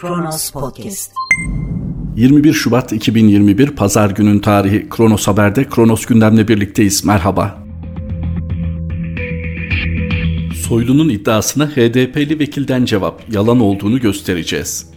Kronos Podcast. 21 Şubat 2021 Pazar günün tarihi Kronos Haber'de Kronos gündemle birlikteyiz. Merhaba. Soylu'nun iddiasına HDP'li vekilden cevap yalan olduğunu göstereceğiz.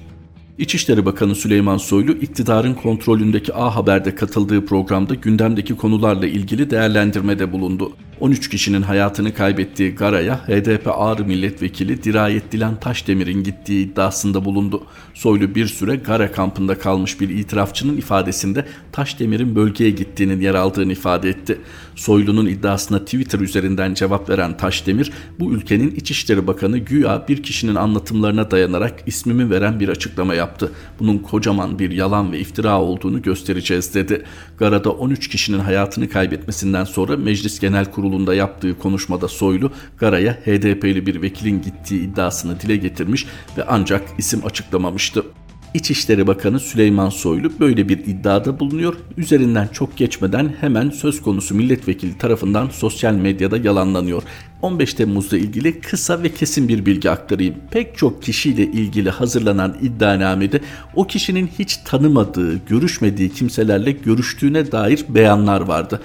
İçişleri Bakanı Süleyman Soylu iktidarın kontrolündeki A Haber'de katıldığı programda gündemdeki konularla ilgili değerlendirmede bulundu. 13 kişinin hayatını kaybettiği Gara'ya HDP Ağrı Milletvekili Dirayet Dilan Taşdemir'in gittiği iddiasında bulundu. Soylu bir süre Gara kampında kalmış bir itirafçının ifadesinde Taşdemir'in bölgeye gittiğinin yer aldığını ifade etti. Soylu'nun iddiasına Twitter üzerinden cevap veren Taşdemir, bu ülkenin İçişleri Bakanı güya bir kişinin anlatımlarına dayanarak ismimi veren bir açıklama yaptı. Bunun kocaman bir yalan ve iftira olduğunu göstereceğiz dedi. Gara'da 13 kişinin hayatını kaybetmesinden sonra Meclis Genel Kurulu Kurulu'nda yaptığı konuşmada Soylu, Gara'ya HDP'li bir vekilin gittiği iddiasını dile getirmiş ve ancak isim açıklamamıştı. İçişleri Bakanı Süleyman Soylu böyle bir iddiada bulunuyor. Üzerinden çok geçmeden hemen söz konusu milletvekili tarafından sosyal medyada yalanlanıyor. 15 Temmuz'la ilgili kısa ve kesin bir bilgi aktarayım. Pek çok kişiyle ilgili hazırlanan iddianamede o kişinin hiç tanımadığı, görüşmediği kimselerle görüştüğüne dair beyanlar vardı.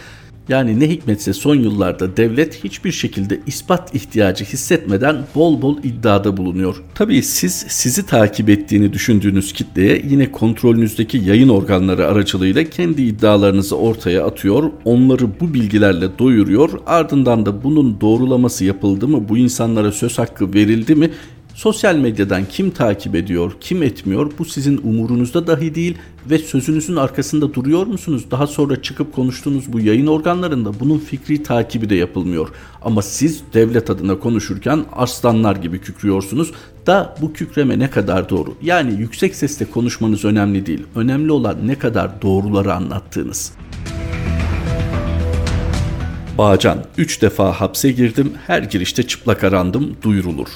Yani ne hikmetse son yıllarda devlet hiçbir şekilde ispat ihtiyacı hissetmeden bol bol iddiada bulunuyor. Tabii siz sizi takip ettiğini düşündüğünüz kitleye yine kontrolünüzdeki yayın organları aracılığıyla kendi iddialarınızı ortaya atıyor, onları bu bilgilerle doyuruyor, ardından da bunun doğrulaması yapıldı mı, bu insanlara söz hakkı verildi mi Sosyal medyadan kim takip ediyor, kim etmiyor bu sizin umurunuzda dahi değil ve sözünüzün arkasında duruyor musunuz? Daha sonra çıkıp konuştuğunuz bu yayın organlarında bunun fikri takibi de yapılmıyor. Ama siz devlet adına konuşurken aslanlar gibi kükrüyorsunuz da bu kükreme ne kadar doğru? Yani yüksek sesle konuşmanız önemli değil. Önemli olan ne kadar doğruları anlattığınız. Bağcan 3 defa hapse girdim, her girişte çıplak arandım duyurulur.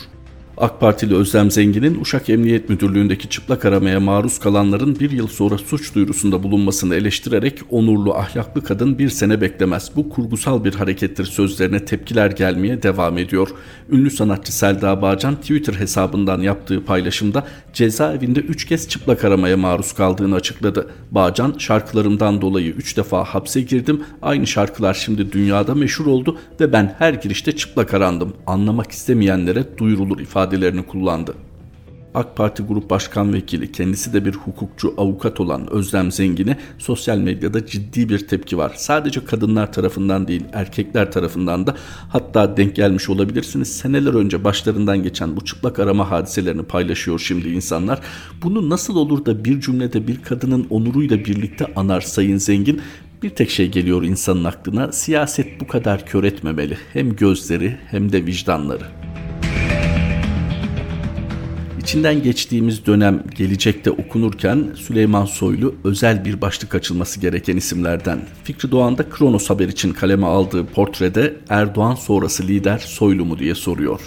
AK Partili Özlem Zengin'in Uşak Emniyet Müdürlüğü'ndeki çıplak aramaya maruz kalanların bir yıl sonra suç duyurusunda bulunmasını eleştirerek onurlu ahlaklı kadın bir sene beklemez. Bu kurgusal bir harekettir sözlerine tepkiler gelmeye devam ediyor. Ünlü sanatçı Selda Bağcan Twitter hesabından yaptığı paylaşımda cezaevinde 3 kez çıplak aramaya maruz kaldığını açıkladı. Bağcan şarkılarımdan dolayı 3 defa hapse girdim. Aynı şarkılar şimdi dünyada meşhur oldu ve ben her girişte çıplak arandım. Anlamak istemeyenlere duyurulur ifade ifadelerini kullandı. AK Parti Grup Başkan Vekili kendisi de bir hukukçu avukat olan Özlem Zengin'e sosyal medyada ciddi bir tepki var. Sadece kadınlar tarafından değil erkekler tarafından da hatta denk gelmiş olabilirsiniz. Seneler önce başlarından geçen bu çıplak arama hadiselerini paylaşıyor şimdi insanlar. Bunu nasıl olur da bir cümlede bir kadının onuruyla birlikte anar Sayın Zengin? Bir tek şey geliyor insanın aklına siyaset bu kadar kör etmemeli hem gözleri hem de vicdanları. İçinden geçtiğimiz dönem gelecekte okunurken Süleyman Soylu özel bir başlık açılması gereken isimlerden. Fikri Doğan'da Kronos Haber için kaleme aldığı portrede Erdoğan sonrası lider Soylu mu diye soruyor.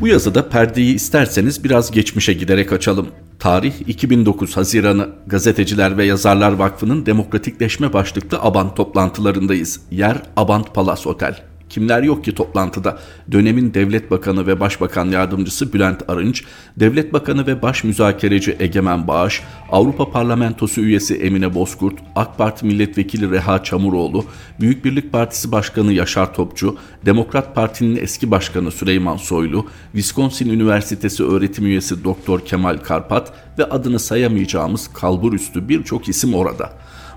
Bu yazıda perdeyi isterseniz biraz geçmişe giderek açalım. Tarih 2009 Haziranı Gazeteciler ve Yazarlar Vakfı'nın demokratikleşme başlıklı Abant toplantılarındayız. Yer Abant Palace Otel. Kimler yok ki toplantıda? Dönemin Devlet Bakanı ve Başbakan Yardımcısı Bülent Arınç, Devlet Bakanı ve Baş Müzakereci Egemen Bağış, Avrupa Parlamentosu üyesi Emine Bozkurt, AK Parti Milletvekili Reha Çamuroğlu, Büyük Birlik Partisi Başkanı Yaşar Topçu, Demokrat Parti'nin eski başkanı Süleyman Soylu, Wisconsin Üniversitesi öğretim üyesi Doktor Kemal Karpat ve adını sayamayacağımız kalburüstü birçok isim orada.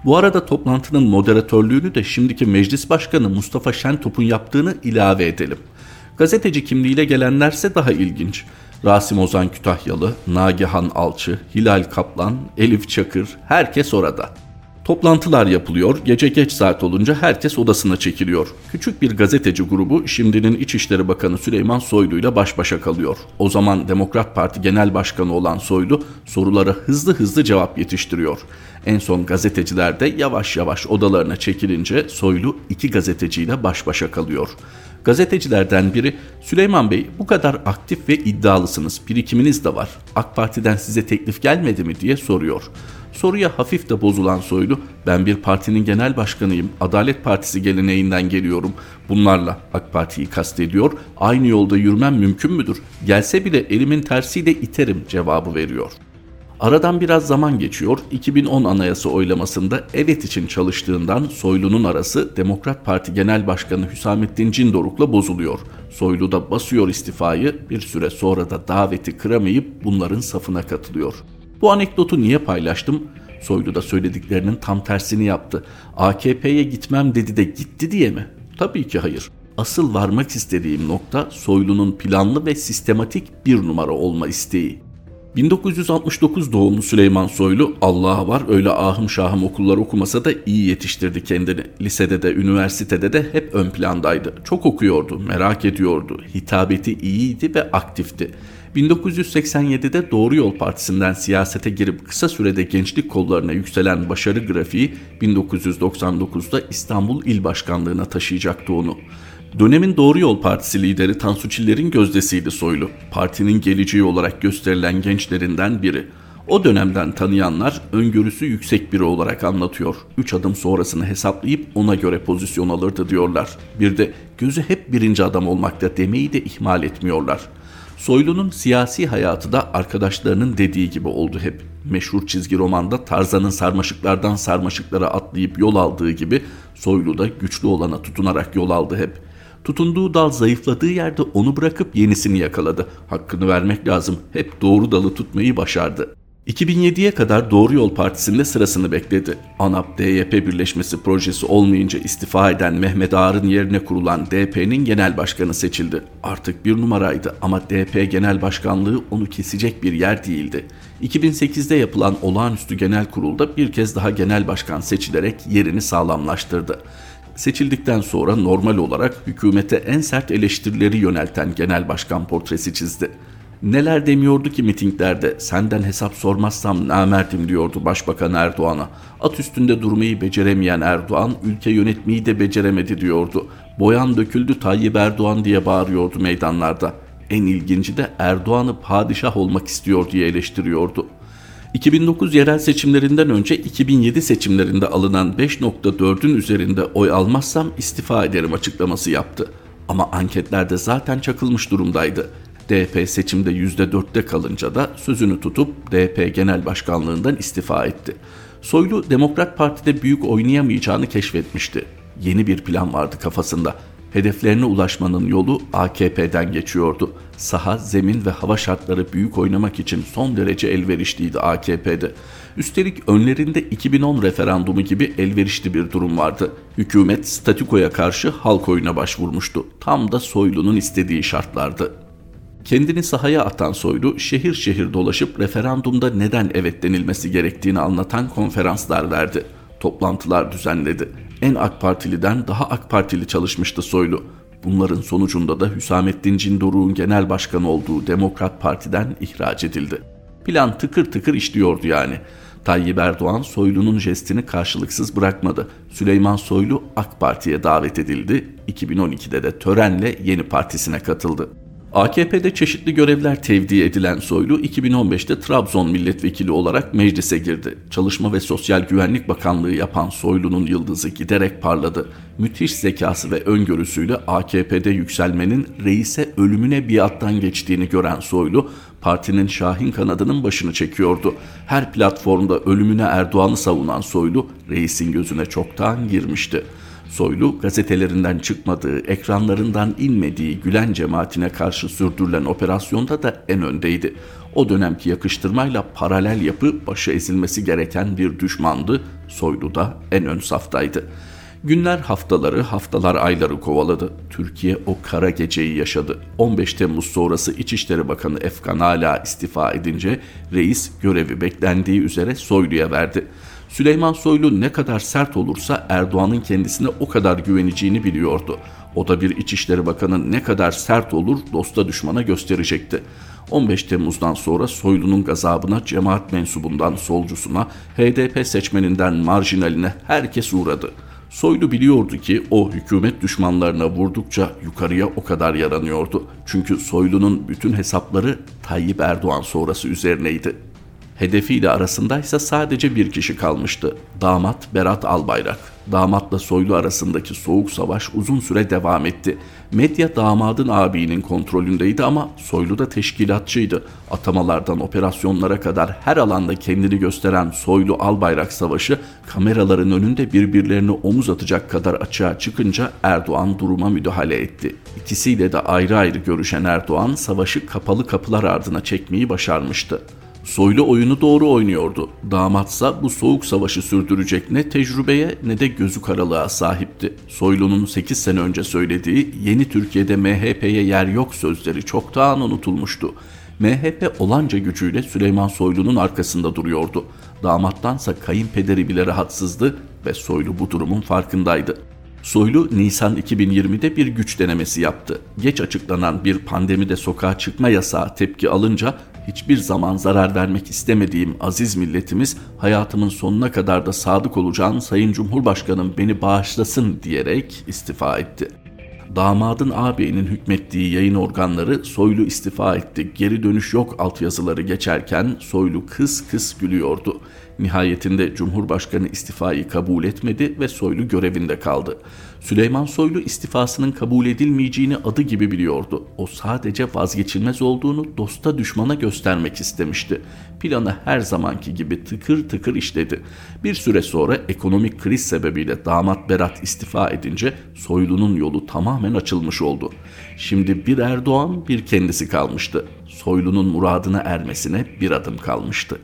Bu arada toplantının moderatörlüğünü de şimdiki meclis başkanı Mustafa Şentop'un yaptığını ilave edelim. Gazeteci kimliğiyle gelenlerse daha ilginç. Rasim Ozan Kütahyalı, Nagihan Alçı, Hilal Kaplan, Elif Çakır herkes orada. Toplantılar yapılıyor, gece geç saat olunca herkes odasına çekiliyor. Küçük bir gazeteci grubu şimdinin İçişleri Bakanı Süleyman Soylu ile baş başa kalıyor. O zaman Demokrat Parti Genel Başkanı olan Soylu sorulara hızlı hızlı cevap yetiştiriyor. En son gazeteciler de yavaş yavaş odalarına çekilince Soylu iki gazeteciyle baş başa kalıyor. Gazetecilerden biri Süleyman Bey bu kadar aktif ve iddialısınız birikiminiz de var AK Parti'den size teklif gelmedi mi diye soruyor. Soruya hafif de bozulan Soylu, ben bir partinin genel başkanıyım, Adalet Partisi geleneğinden geliyorum. Bunlarla AK Parti'yi kastediyor, aynı yolda yürümem mümkün müdür? Gelse bile elimin tersiyle iterim cevabı veriyor. Aradan biraz zaman geçiyor. 2010 anayasa oylamasında evet için çalıştığından Soylu'nun arası Demokrat Parti Genel Başkanı Hüsamettin Cindoruk'la bozuluyor. Soylu da basıyor istifayı, bir süre sonra da daveti kıramayıp bunların safına katılıyor. Bu anekdotu niye paylaştım? Soylu da söylediklerinin tam tersini yaptı. AKP'ye gitmem dedi de gitti diye mi? Tabii ki hayır. Asıl varmak istediğim nokta Soylu'nun planlı ve sistematik bir numara olma isteği. 1969 doğumlu Süleyman Soylu Allah'a var öyle ahım şahım okullar okumasa da iyi yetiştirdi kendini. Lisede de üniversitede de hep ön plandaydı. Çok okuyordu, merak ediyordu. Hitabeti iyiydi ve aktifti. 1987'de Doğru Yol Partisi'nden siyasete girip kısa sürede gençlik kollarına yükselen başarı grafiği 1999'da İstanbul İl Başkanlığı'na taşıyacaktı onu. Dönemin Doğru Yol Partisi lideri Tansu Çiller'in gözdesiydi Soylu. Partinin geleceği olarak gösterilen gençlerinden biri. O dönemden tanıyanlar öngörüsü yüksek biri olarak anlatıyor. Üç adım sonrasını hesaplayıp ona göre pozisyon alırdı diyorlar. Bir de gözü hep birinci adam olmakta demeyi de ihmal etmiyorlar.'' Soylu'nun siyasi hayatı da arkadaşlarının dediği gibi oldu hep. Meşhur çizgi romanda Tarzan'ın sarmaşıklardan sarmaşıklara atlayıp yol aldığı gibi Soylu da güçlü olana tutunarak yol aldı hep. Tutunduğu dal zayıfladığı yerde onu bırakıp yenisini yakaladı. Hakkını vermek lazım. Hep doğru dalı tutmayı başardı. 2007'ye kadar Doğru Yol Partisi'nde sırasını bekledi. ANAP-DYP birleşmesi projesi olmayınca istifa eden Mehmet Ağar'ın yerine kurulan DP'nin genel başkanı seçildi. Artık bir numaraydı ama DP genel başkanlığı onu kesecek bir yer değildi. 2008'de yapılan olağanüstü genel kurulda bir kez daha genel başkan seçilerek yerini sağlamlaştırdı. Seçildikten sonra normal olarak hükümete en sert eleştirileri yönelten genel başkan portresi çizdi. Neler demiyordu ki mitinglerde senden hesap sormazsam namerdim diyordu Başbakan Erdoğan'a. At üstünde durmayı beceremeyen Erdoğan ülke yönetmeyi de beceremedi diyordu. Boyan döküldü Tayyip Erdoğan diye bağırıyordu meydanlarda. En ilginci de Erdoğan'ı padişah olmak istiyor diye eleştiriyordu. 2009 yerel seçimlerinden önce 2007 seçimlerinde alınan 5.4'ün üzerinde oy almazsam istifa ederim açıklaması yaptı. Ama anketlerde zaten çakılmış durumdaydı. DP seçimde %4'te kalınca da sözünü tutup DP Genel Başkanlığından istifa etti. Soylu Demokrat Parti'de büyük oynayamayacağını keşfetmişti. Yeni bir plan vardı kafasında. Hedeflerine ulaşmanın yolu AKP'den geçiyordu. Saha, zemin ve hava şartları büyük oynamak için son derece elverişliydi AKP'de. Üstelik önlerinde 2010 referandumu gibi elverişli bir durum vardı. Hükümet statikoya karşı halk oyuna başvurmuştu. Tam da Soylu'nun istediği şartlardı. Kendini sahaya atan Soylu şehir şehir dolaşıp referandumda neden evet denilmesi gerektiğini anlatan konferanslar verdi. Toplantılar düzenledi. En AK Partiliden daha AK Partili çalışmıştı Soylu. Bunların sonucunda da Hüsamettin Cindoruk'un genel başkanı olduğu Demokrat Parti'den ihraç edildi. Plan tıkır tıkır işliyordu yani. Tayyip Erdoğan Soylu'nun jestini karşılıksız bırakmadı. Süleyman Soylu AK Parti'ye davet edildi. 2012'de de törenle yeni partisine katıldı. AKP'de çeşitli görevler tevdi edilen Soylu 2015'te Trabzon milletvekili olarak meclise girdi. Çalışma ve Sosyal Güvenlik Bakanlığı yapan Soylu'nun yıldızı giderek parladı. Müthiş zekası ve öngörüsüyle AKP'de yükselmenin reise ölümüne biattan geçtiğini gören Soylu, partinin Şahin kanadının başını çekiyordu. Her platformda ölümüne Erdoğan'ı savunan Soylu, reisin gözüne çoktan girmişti. Soylu gazetelerinden çıkmadığı, ekranlarından inmediği Gülen cemaatine karşı sürdürülen operasyonda da en öndeydi. O dönemki yakıştırmayla paralel yapı başı ezilmesi gereken bir düşmandı. Soylu da en ön saftaydı. Günler haftaları, haftalar ayları kovaladı. Türkiye o kara geceyi yaşadı. 15 Temmuz sonrası İçişleri Bakanı Efkan Ala istifa edince reis görevi beklendiği üzere Soylu'ya verdi. Süleyman Soylu ne kadar sert olursa Erdoğan'ın kendisine o kadar güveneceğini biliyordu. O da bir İçişleri Bakanı ne kadar sert olur dosta düşmana gösterecekti. 15 Temmuz'dan sonra Soylu'nun gazabına cemaat mensubundan solcusuna, HDP seçmeninden marjinaline herkes uğradı. Soylu biliyordu ki o hükümet düşmanlarına vurdukça yukarıya o kadar yaranıyordu. Çünkü Soylu'nun bütün hesapları Tayyip Erdoğan sonrası üzerineydi. Hedefiyle arasındaysa sadece bir kişi kalmıştı. Damat Berat Albayrak. Damatla Soylu arasındaki soğuk savaş uzun süre devam etti. Medya damadın abinin kontrolündeydi ama Soylu da teşkilatçıydı. Atamalardan operasyonlara kadar her alanda kendini gösteren Soylu Albayrak savaşı kameraların önünde birbirlerine omuz atacak kadar açığa çıkınca Erdoğan duruma müdahale etti. İkisiyle de ayrı ayrı görüşen Erdoğan savaşı kapalı kapılar ardına çekmeyi başarmıştı. Soylu oyunu doğru oynuyordu. Damatsa bu soğuk savaşı sürdürecek ne tecrübeye ne de gözü karalığa sahipti. Soylu'nun 8 sene önce söylediği yeni Türkiye'de MHP'ye yer yok sözleri çoktan unutulmuştu. MHP olanca gücüyle Süleyman Soylu'nun arkasında duruyordu. Damattansa kayınpederi bile rahatsızdı ve Soylu bu durumun farkındaydı. Soylu Nisan 2020'de bir güç denemesi yaptı. Geç açıklanan bir pandemide sokağa çıkma yasağı tepki alınca hiçbir zaman zarar vermek istemediğim aziz milletimiz hayatımın sonuna kadar da sadık olacağım Sayın Cumhurbaşkanım beni bağışlasın diyerek istifa etti. Damadın ağabeyinin hükmettiği yayın organları Soylu istifa etti, geri dönüş yok altyazıları geçerken Soylu kıs kıs gülüyordu. Nihayetinde Cumhurbaşkanı istifayı kabul etmedi ve Soylu görevinde kaldı. Süleyman Soylu istifasının kabul edilmeyeceğini adı gibi biliyordu. O sadece vazgeçilmez olduğunu dosta düşmana göstermek istemişti. Planı her zamanki gibi tıkır tıkır işledi. Bir süre sonra ekonomik kriz sebebiyle damat Berat istifa edince Soylu'nun yolu tamamen açılmış oldu. Şimdi bir Erdoğan bir kendisi kalmıştı. Soylu'nun muradına ermesine bir adım kalmıştı.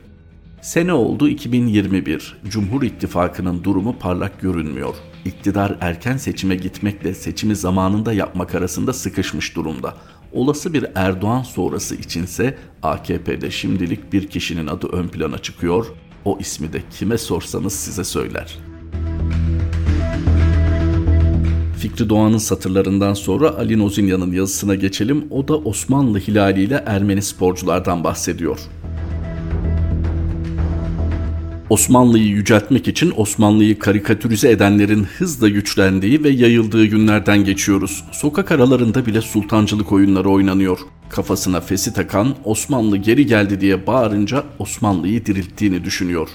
Sene oldu 2021. Cumhur İttifakı'nın durumu parlak görünmüyor. İktidar erken seçime gitmekle seçimi zamanında yapmak arasında sıkışmış durumda. Olası bir Erdoğan sonrası içinse AKP'de şimdilik bir kişinin adı ön plana çıkıyor. O ismi de kime sorsanız size söyler. Fikri Doğan'ın satırlarından sonra Ali Nozinyan'ın yazısına geçelim. O da Osmanlı Hilali ile Ermeni sporculardan bahsediyor. Osmanlı'yı yüceltmek için Osmanlı'yı karikatürize edenlerin hızla güçlendiği ve yayıldığı günlerden geçiyoruz. Sokak aralarında bile sultancılık oyunları oynanıyor. Kafasına fesi takan Osmanlı geri geldi diye bağırınca Osmanlı'yı dirilttiğini düşünüyor.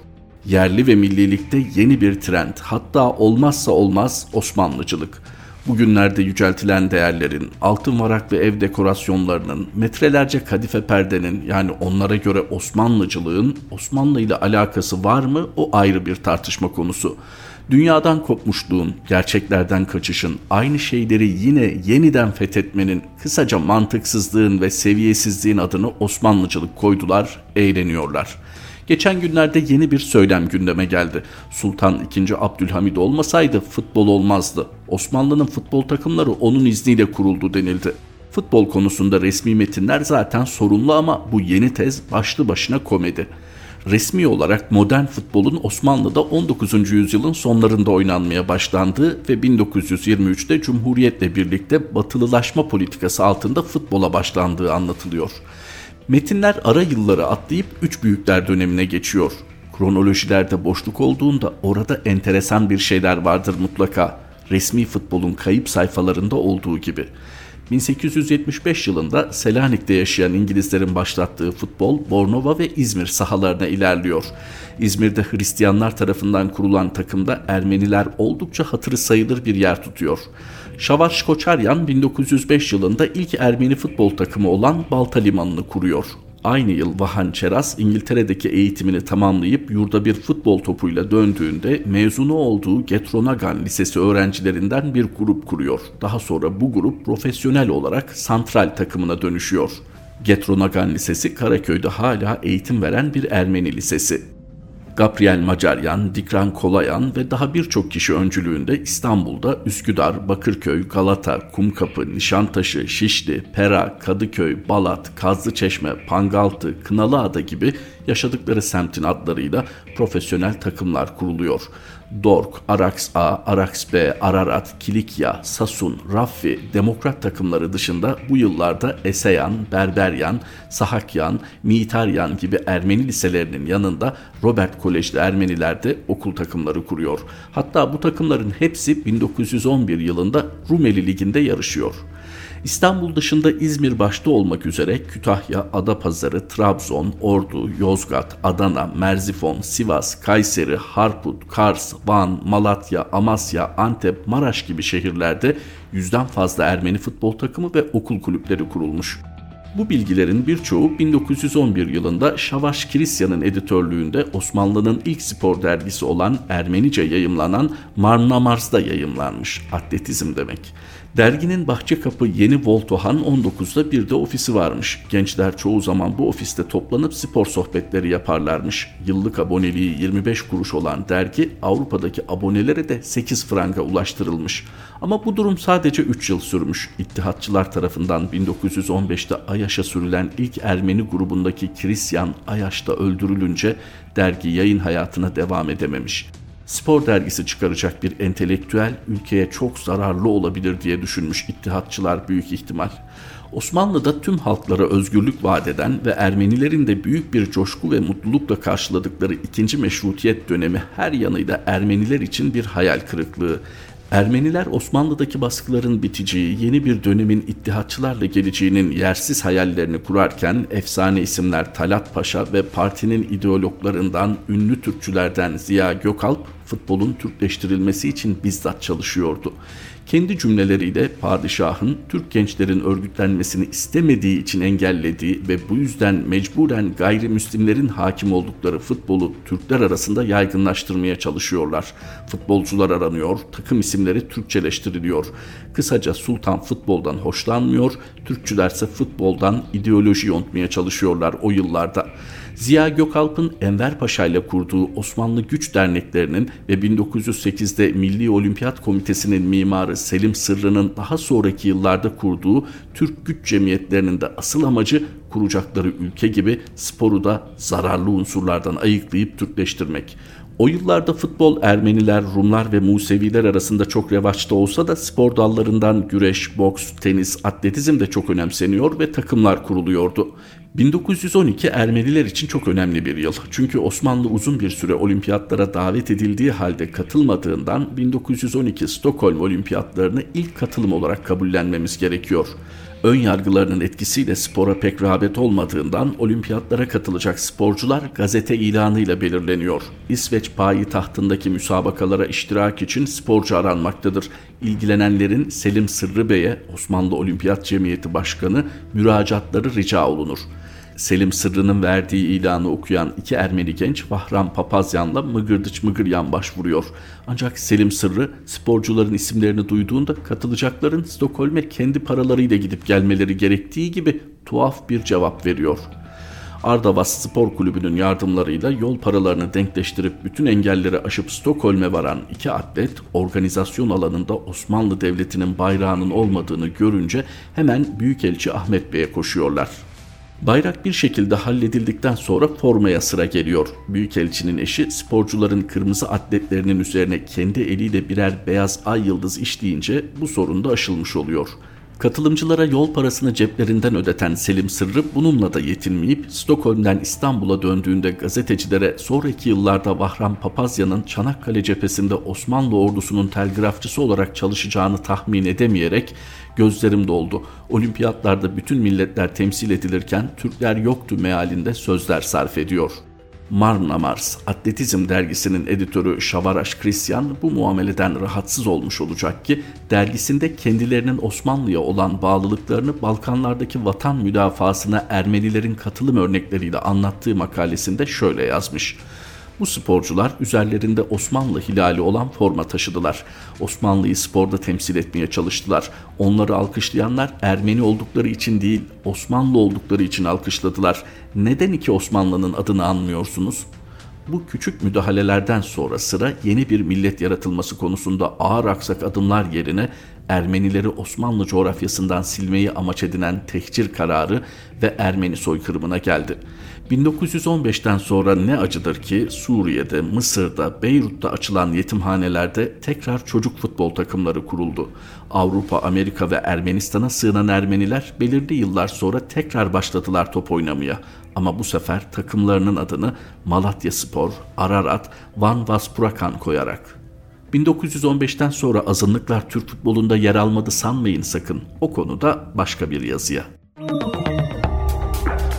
Yerli ve millilikte yeni bir trend, hatta olmazsa olmaz Osmanlıcılık. Bugünlerde yüceltilen değerlerin, altın varak ve ev dekorasyonlarının, metrelerce kadife perdenin yani onlara göre Osmanlıcılığın Osmanlı ile alakası var mı o ayrı bir tartışma konusu. Dünyadan kopmuşluğun, gerçeklerden kaçışın, aynı şeyleri yine yeniden fethetmenin, kısaca mantıksızlığın ve seviyesizliğin adını Osmanlıcılık koydular, eğleniyorlar.'' Geçen günlerde yeni bir söylem gündeme geldi. Sultan II. Abdülhamid olmasaydı futbol olmazdı. Osmanlı'nın futbol takımları onun izniyle kuruldu denildi. Futbol konusunda resmi metinler zaten sorunlu ama bu yeni tez başlı başına komedi. Resmi olarak modern futbolun Osmanlı'da 19. yüzyılın sonlarında oynanmaya başlandığı ve 1923'te Cumhuriyet'le birlikte batılılaşma politikası altında futbola başlandığı anlatılıyor. Metinler ara yılları atlayıp üç büyükler dönemine geçiyor. Kronolojilerde boşluk olduğunda orada enteresan bir şeyler vardır mutlaka. Resmi futbolun kayıp sayfalarında olduğu gibi. 1875 yılında Selanik'te yaşayan İngilizlerin başlattığı futbol Bornova ve İzmir sahalarına ilerliyor. İzmir'de Hristiyanlar tarafından kurulan takımda Ermeniler oldukça hatırı sayılır bir yer tutuyor. Şavaş Koçaryan 1905 yılında ilk Ermeni futbol takımı olan Balta Limanı'nı kuruyor. Aynı yıl Vahan Çeras İngiltere'deki eğitimini tamamlayıp yurda bir futbol topuyla döndüğünde mezunu olduğu Getronagan Lisesi öğrencilerinden bir grup kuruyor. Daha sonra bu grup profesyonel olarak santral takımına dönüşüyor. Getronagan Lisesi Karaköy'de hala eğitim veren bir Ermeni lisesi. Gabriel Macaryan, Dikran Kolayan ve daha birçok kişi öncülüğünde İstanbul'da Üsküdar, Bakırköy, Galata, Kumkapı, Nişantaşı, Şişli, Pera, Kadıköy, Balat, Kazlıçeşme, Pangaltı, Kınalıada gibi yaşadıkları semtin adlarıyla profesyonel takımlar kuruluyor. Dork, Arax A, Arax B, Ararat, Kilikya, Sasun, Raffi, Demokrat takımları dışında bu yıllarda Eseyan, Berberyan, Sahakyan, Mitaryan gibi Ermeni liselerinin yanında Robert Kolej'de Ermeniler de okul takımları kuruyor. Hatta bu takımların hepsi 1911 yılında Rumeli Ligi'nde yarışıyor. İstanbul dışında İzmir başta olmak üzere Kütahya, Adapazarı, Trabzon, Ordu, Yozgat, Adana, Merzifon, Sivas, Kayseri, Harput, Kars, Van, Malatya, Amasya, Antep, Maraş gibi şehirlerde yüzden fazla Ermeni futbol takımı ve okul kulüpleri kurulmuş. Bu bilgilerin birçoğu 1911 yılında Şavaş Kirisya'nın editörlüğünde Osmanlı'nın ilk spor dergisi olan Ermenice yayımlanan Marna Mars'da yayımlanmış. Atletizm demek. Derginin bahçe kapı Yeni Voltohan 19'da bir de ofisi varmış. Gençler çoğu zaman bu ofiste toplanıp spor sohbetleri yaparlarmış. Yıllık aboneliği 25 kuruş olan dergi Avrupa'daki abonelere de 8 franga ulaştırılmış. Ama bu durum sadece 3 yıl sürmüş. İttihatçılar tarafından 1915'te Ayaş'a sürülen ilk Ermeni grubundaki Krisyan Ayaş'ta öldürülünce dergi yayın hayatına devam edememiş spor dergisi çıkaracak bir entelektüel ülkeye çok zararlı olabilir diye düşünmüş ittihatçılar büyük ihtimal. Osmanlı'da tüm halklara özgürlük vaat eden ve Ermenilerin de büyük bir coşku ve mutlulukla karşıladıkları ikinci meşrutiyet dönemi her yanıyla Ermeniler için bir hayal kırıklığı. Ermeniler Osmanlı'daki baskıların biteceği, yeni bir dönemin ittihatçılarla geleceğinin yersiz hayallerini kurarken efsane isimler Talat Paşa ve partinin ideologlarından ünlü Türkçülerden Ziya Gökalp futbolun Türkleştirilmesi için bizzat çalışıyordu kendi cümleleriyle padişahın Türk gençlerin örgütlenmesini istemediği için engellediği ve bu yüzden mecburen gayrimüslimlerin hakim oldukları futbolu Türkler arasında yaygınlaştırmaya çalışıyorlar. Futbolcular aranıyor, takım isimleri Türkçeleştiriliyor. Kısaca sultan futboldan hoşlanmıyor, Türkçülerse futboldan ideoloji yontmaya çalışıyorlar o yıllarda. Ziya Gökalp'ın Enver Paşa ile kurduğu Osmanlı Güç Derneklerinin ve 1908'de Milli Olimpiyat Komitesi'nin mimarı Selim Sırrı'nın daha sonraki yıllarda kurduğu Türk Güç Cemiyetlerinin de asıl amacı kuracakları ülke gibi sporu da zararlı unsurlardan ayıklayıp Türkleştirmek. O yıllarda futbol Ermeniler, Rumlar ve Museviler arasında çok revaçta olsa da spor dallarından güreş, boks, tenis, atletizm de çok önemseniyor ve takımlar kuruluyordu. 1912 Ermeniler için çok önemli bir yıl. Çünkü Osmanlı uzun bir süre olimpiyatlara davet edildiği halde katılmadığından 1912 Stockholm olimpiyatlarını ilk katılım olarak kabullenmemiz gerekiyor. Ön yargılarının etkisiyle spora pek rağbet olmadığından olimpiyatlara katılacak sporcular gazete ilanıyla belirleniyor. İsveç payi tahtındaki müsabakalara iştirak için sporcu aranmaktadır. İlgilenenlerin Selim Sırrı Bey'e Osmanlı Olimpiyat Cemiyeti Başkanı müracaatları rica olunur. Selim Sırrı'nın verdiği ilanı okuyan iki Ermeni genç Vahram Papazyan'la Mıgırdıç Mıgıryan başvuruyor. Ancak Selim Sırrı sporcuların isimlerini duyduğunda katılacakların Stockholm'e kendi paralarıyla gidip gelmeleri gerektiği gibi tuhaf bir cevap veriyor. Ardavas Spor Kulübü'nün yardımlarıyla yol paralarını denkleştirip bütün engelleri aşıp Stockholm'e varan iki atlet organizasyon alanında Osmanlı Devleti'nin bayrağının olmadığını görünce hemen Büyükelçi Ahmet Bey'e koşuyorlar. Bayrak bir şekilde halledildikten sonra formaya sıra geliyor. Büyükelçinin eşi sporcuların kırmızı atletlerinin üzerine kendi eliyle birer beyaz ay yıldız işleyince bu sorun da aşılmış oluyor.'' Katılımcılara yol parasını ceplerinden ödeten Selim Sırrı bununla da yetinmeyip Stockholm'den İstanbul'a döndüğünde gazetecilere sonraki yıllarda Vahram Papazya'nın Çanakkale cephesinde Osmanlı ordusunun telgrafçısı olarak çalışacağını tahmin edemeyerek gözlerim doldu. Olimpiyatlarda bütün milletler temsil edilirken Türkler yoktu mealinde sözler sarf ediyor.'' Marna Mars Atletizm dergisinin editörü Şavaraş Krisyan bu muameleden rahatsız olmuş olacak ki dergisinde kendilerinin Osmanlı'ya olan bağlılıklarını Balkanlardaki vatan müdafasına Ermenilerin katılım örnekleriyle anlattığı makalesinde şöyle yazmış. Bu sporcular üzerlerinde Osmanlı hilali olan forma taşıdılar. Osmanlı'yı sporda temsil etmeye çalıştılar. Onları alkışlayanlar Ermeni oldukları için değil, Osmanlı oldukları için alkışladılar. Neden iki Osmanlı'nın adını anmıyorsunuz?'' Bu küçük müdahalelerden sonra sıra yeni bir millet yaratılması konusunda ağır aksak adımlar yerine Ermenileri Osmanlı coğrafyasından silmeyi amaç edinen tehcir kararı ve Ermeni soykırımına geldi. 1915'ten sonra ne acıdır ki Suriye'de, Mısır'da, Beyrut'ta açılan yetimhanelerde tekrar çocuk futbol takımları kuruldu. Avrupa, Amerika ve Ermenistan'a sığınan Ermeniler belirli yıllar sonra tekrar başladılar top oynamaya. Ama bu sefer takımlarının adını Malatya Spor, Ararat, Van Vaspurakan koyarak. 1915'ten sonra azınlıklar Türk futbolunda yer almadı sanmayın sakın. O konuda başka bir yazıya.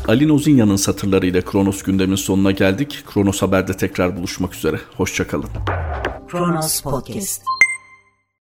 Ali Nozinya'nın satırlarıyla Kronos gündemin sonuna geldik. Kronos Haber'de tekrar buluşmak üzere. Hoşçakalın. Kronos Podcast